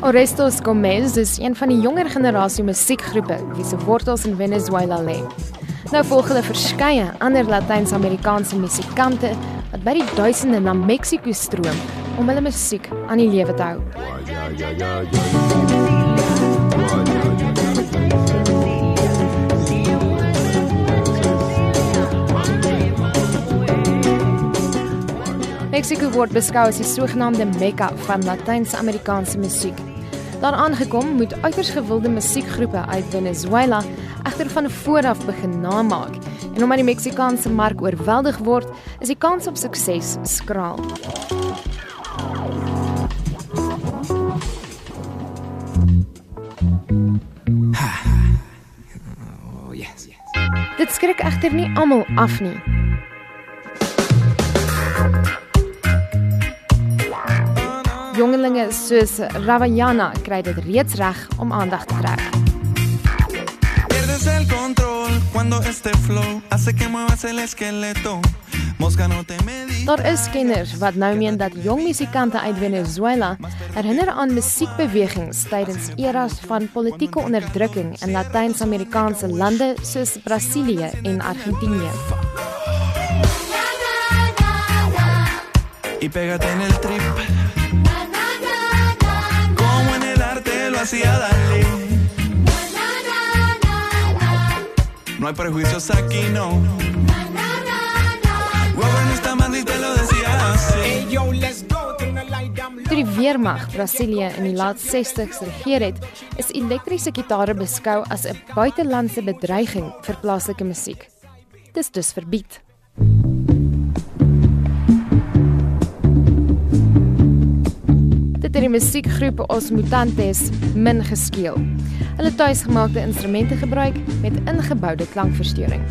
Orestos Gomez is een van die jonger generasie musiekgroepe wie se wortels in Venezuela lê. Nou volg hulle verskeie ander Latyns-Amerikaanse musikante wat by die duisende na Mexiko stroom om hulle musiek aan die lewe te hou. Mexiko word beskou as die sogenaamde Mekka van Latyns-Amerikaanse musiek. Daar aangekom moet uiters gewilde musiekgroepe uit Venezuela egter van voor af begin namaak. En omdat die Meksikaanse mark oorweldig word, is die kans op sukses skraal. Oh, yes, yes. Dit skrik egter nie almal af nie. Jongelinge soos Ravayana kry dit reeds reg om aandag te trek. Pierdes el control cuando este flow hace que muevas el esqueleto. Daar is kenners wat nou meen dat jong musikante uit Venezuela herinner aan musiekbewegings tydens eras van politieke onderdrukking in Latyns-Amerikaanse lande soos Brasilië en Argentinië. Y pégate en el trip. Hey, yo, let's go. Turn the light down Toe die weermag Brasilië in die laat 60s regeer het, is elektriese gitare beskou as 'n buitelandse bedreiging vir plaaslike musiek. Dis dus verbied. Die musiekgroep Os Mutantes min geskeel. Hulle tuisgemaakte instrumente gebruik met ingeboude klankversteuring.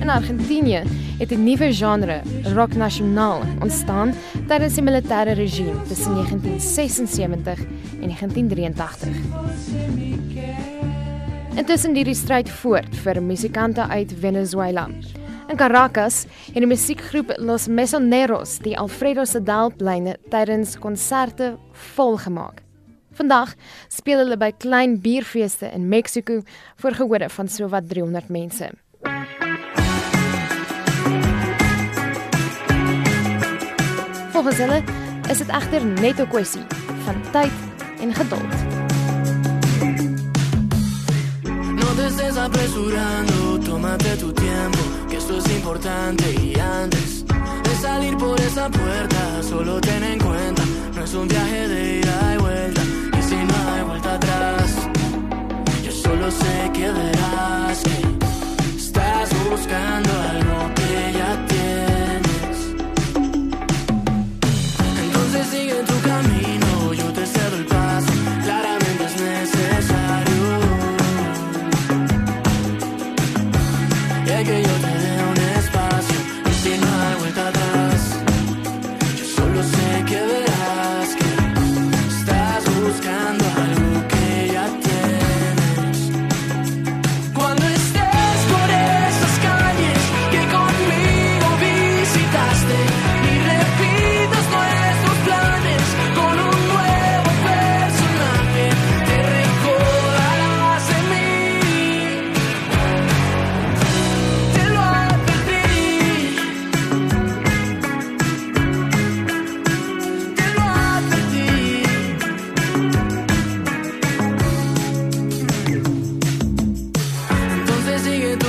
In Argentinië het 'n nuwe genre, rock nasionaal, ontstaan tydens die militêre regime tussen 1976 en 1983. Intussen duur die stryd voort vir musikante uit Venezuela. In Caracas het die musiekgroep Los Mesoneros die Alfredo Sadal pleine tydens konserte volgemaak. Vandag speel hulle by klein bierfeeste in Mexiko voor gehore van sowat 300 mense. Volgens is dit egter net 'n kwessie van tyd en geduld. No te estés apresurando, tómate tu tiempo, que esto es importante y antes de salir por esa puerta, solo ten en cuenta, no es un viaje de ida y vuelta, y si no hay vuelta atrás, yo solo sé que verás que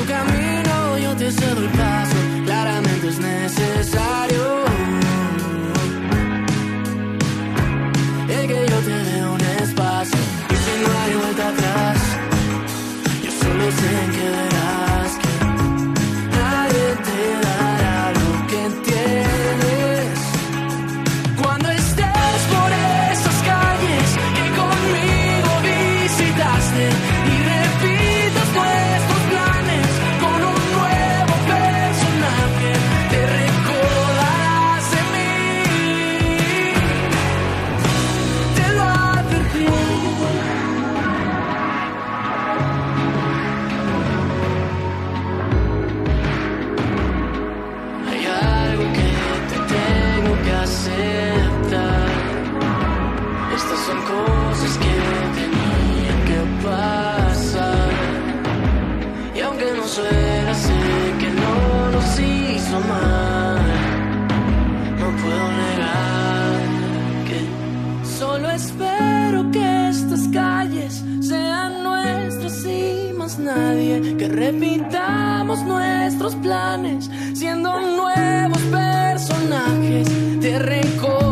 tu camino, yo te cedo el paso. Claramente es necesario. No puedo negar que solo espero que estas calles sean nuestras y más nadie. Que repitamos nuestros planes siendo nuevos personajes. Te recuerdo